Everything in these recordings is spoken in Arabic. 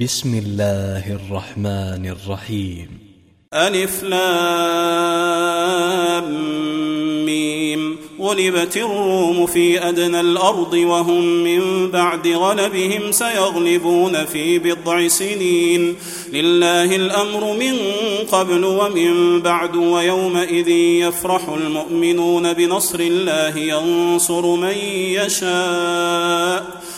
بسم الله الرحمن الرحيم. ألف لام ميم. غلبت الروم في أدنى الأرض وهم من بعد غلبهم سيغلبون في بضع سنين. لله الأمر من قبل ومن بعد ويومئذ يفرح المؤمنون بنصر الله ينصر من يشاء.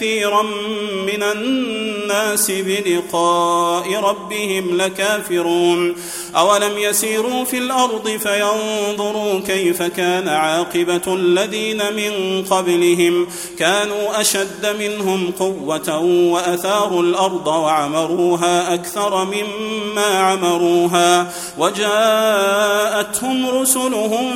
كثيرا من الناس بلقاء ربهم لكافرون. اولم يسيروا في الأرض فينظروا كيف كان عاقبه الذين من قبلهم كانوا اشد منهم قوه واثاروا الأرض وعمروها أكثر مما عمروها وجاءتهم رسلهم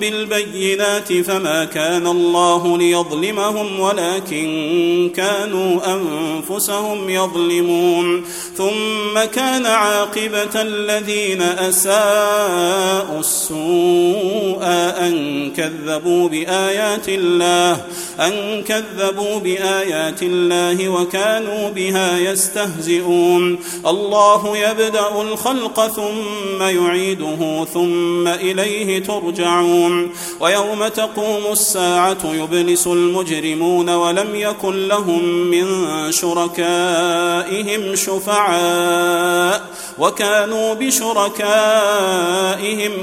بالبينات فما كان الله ليظلمهم ولكن كانوا انفسهم يظلمون ثم كان عاقبه الذين أساءوا السوء أن كذبوا بآيات الله أن كذبوا بآيات الله وكانوا بها يستهزئون. الله يبدأ الخلق ثم يعيده ثم إليه ترجعون. ويوم تقوم الساعة يبلس المجرمون ولم يكن لهم من شركائهم شفعاء وكانوا بشركائهم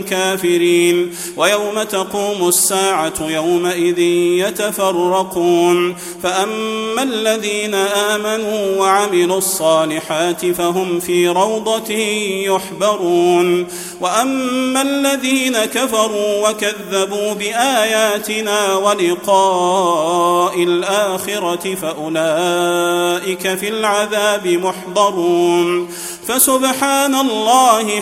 كافرين. ويوم تقوم الساعة يومئذ يتفرقون. فأما الذين آمنوا وعملوا الصالحات فهم في روضة يحبرون. وأما الذين كفروا وكذبوا بآياتنا ولقاء الآخرة فأولئك في العذاب محضرون. فسبحان الله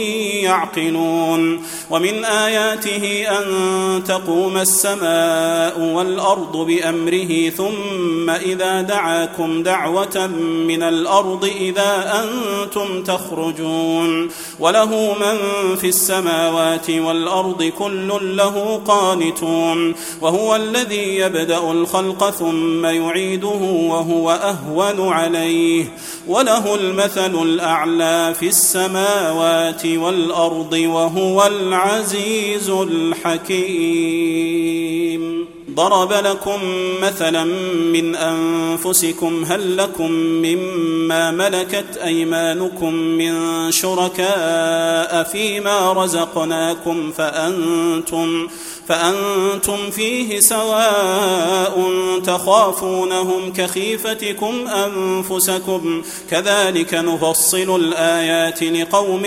يعقلون. ومن آياته أن تقوم السماء والأرض بأمره ثم إذا دعاكم دعوة من الأرض إذا أنتم تخرجون. وله من في السماوات والأرض كل له قانتون. وهو الذي يبدأ الخلق ثم يعيده وهو أهون عليه. وله المثل الأعلى في السماوات والأرض وهو العزيز الحكيم. ضرب لكم مثلا من أنفسكم هل لكم مما ملكت أيمانكم من شركاء فيما رزقناكم فأنتم فأنتم فيه سواء تخافونهم كخيفتكم أنفسكم. كذلك نفصل الآيات لقوم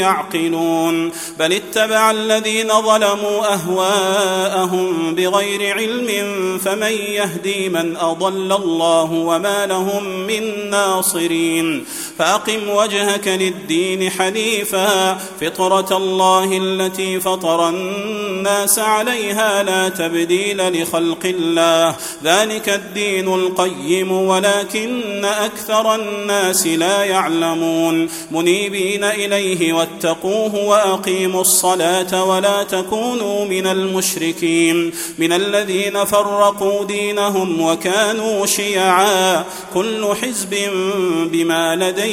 يعقلون. بل اتبع الذين ظلموا أهواءهم بغير علم فمن يهدي من أضل الله وما لهم من ناصرين. فاقم وجهك للدين حنيفا. فطرة الله التي فطر الناس عليها لا تبديل لخلق الله. ذلك الدين القيم ولكن أكثر الناس لا يعلمون. منيبين إليه واتقوه وأقيموا الصلاة ولا تكونوا من المشركين. من الذين فرقوا دينهم وكانوا شيعا. كل حزب بما لديهم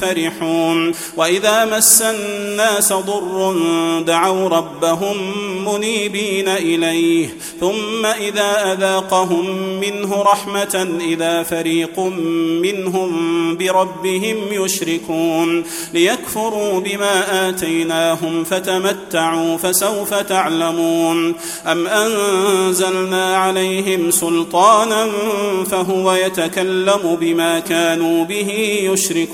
فرحون. وإذا مس الناس ضر دعوا ربهم منيبين إليه. ثم إذا أذاقهم منه رحمة إذا فريق منهم بربهم يشركون. ليكفروا بما آتيناهم فتمتعوا فسوف تعلمون. أم أنزلنا عليهم سلطانا فهو يتكلم بما كانوا به يشركون.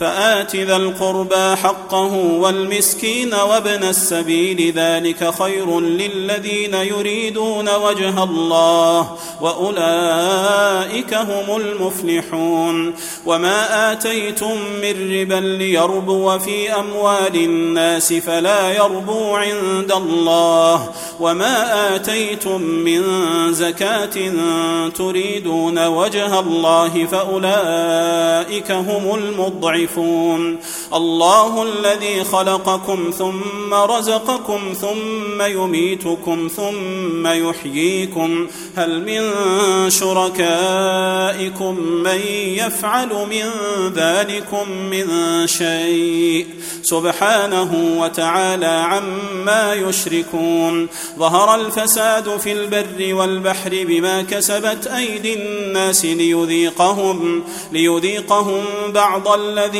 فآت ذا القربى حقه والمسكين وابن السبيل ذلك خير للذين يريدون وجه الله وأولئك هم المفلحون وما آتيتم من ربا ليربو في أموال الناس فلا يربو عند الله وما آتيتم من زكاة تريدون وجه الله فأولئك هم المضعفون يعرفون. الله الذي خلقكم ثم رزقكم ثم يميتكم ثم يحييكم. هل من شركائكم من يفعل من ذلكم من شيء؟ سبحانه وتعالى عما يشركون. ظهر الفساد في البر والبحر بما كسبت أيدي الناس ليذيقهم ليذيقهم بعض الذي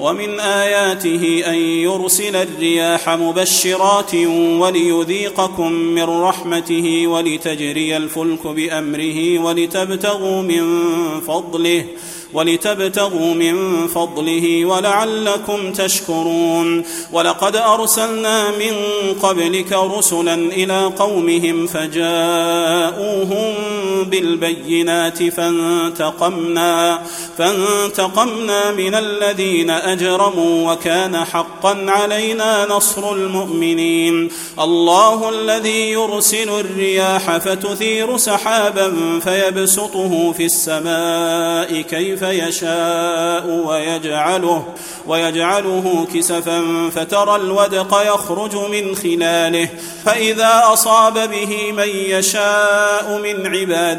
ومن آياته أن يرسل الرياح مبشرات وليذيقكم من رحمته ولتجري الفلك بأمره ولتبتغوا من فضله ولتبتغوا من فضله ولعلكم تشكرون ولقد أرسلنا من قبلك رسلا إلى قومهم فجاءوهم بالبينات فانتقمنا فانتقمنا من الذين أجرموا وكان حقا علينا نصر المؤمنين. الله الذي يرسل الرياح فتثير سحابا فيبسطه في السماء كيف يشاء ويجعله ويجعله كسفا فترى الودق يخرج من خلاله. فإذا أصاب به من يشاء من عباده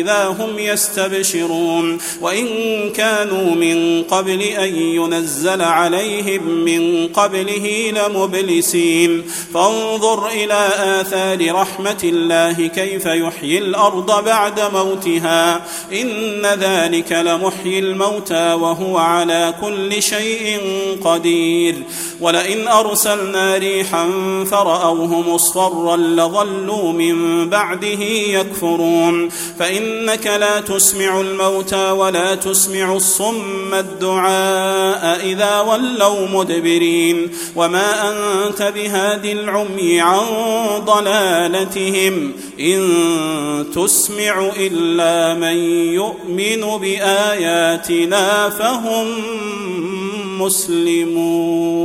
إذا هم يستبشرون. وإن كانوا من قبل أن ينزل عليهم من قبله لمبلسين. فانظر إلى آثار رحمة الله كيف يحيي الأرض بعد موتها. إن ذلك لمحيي الموتى وهو على كل شيء قدير. ولئن أرسلنا ريحا فرأوه مصفرا لظلوا من بعده يكفرون. فإنك لا تسمع الموتى ولا تسمع الصم الدعاء إذا ولوا مدبرين وما أنت بهادي العمي عن ضلالتهم إن تسمع إلا من يؤمن بآياتنا فهم مسلمون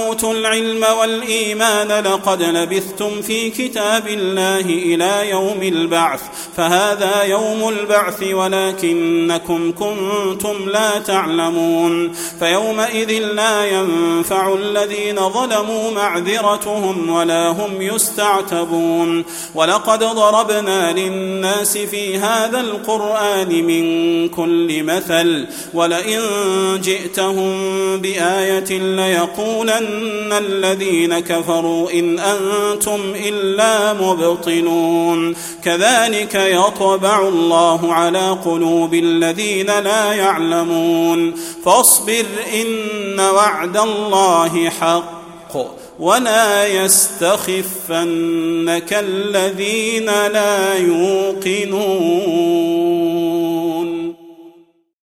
العلم والإيمان لقد لبثتم في كتاب الله إلى يوم البعث فهذا يوم البعث ولكنكم كنتم لا تعلمون فيومئذ لا ينفع الذين ظلموا معذرتهم ولا هم يستعتبون ولقد ضربنا للناس في هذا القرآن من كل مثل ولئن جئتهم بآية ليقولن الذين كفروا إن أنتم إلا مبطلون. كذلك يطبع الله على قلوب الذين لا يعلمون. فاصبر إن وعد الله حق ولا يستخفنك الذين لا يوقنون.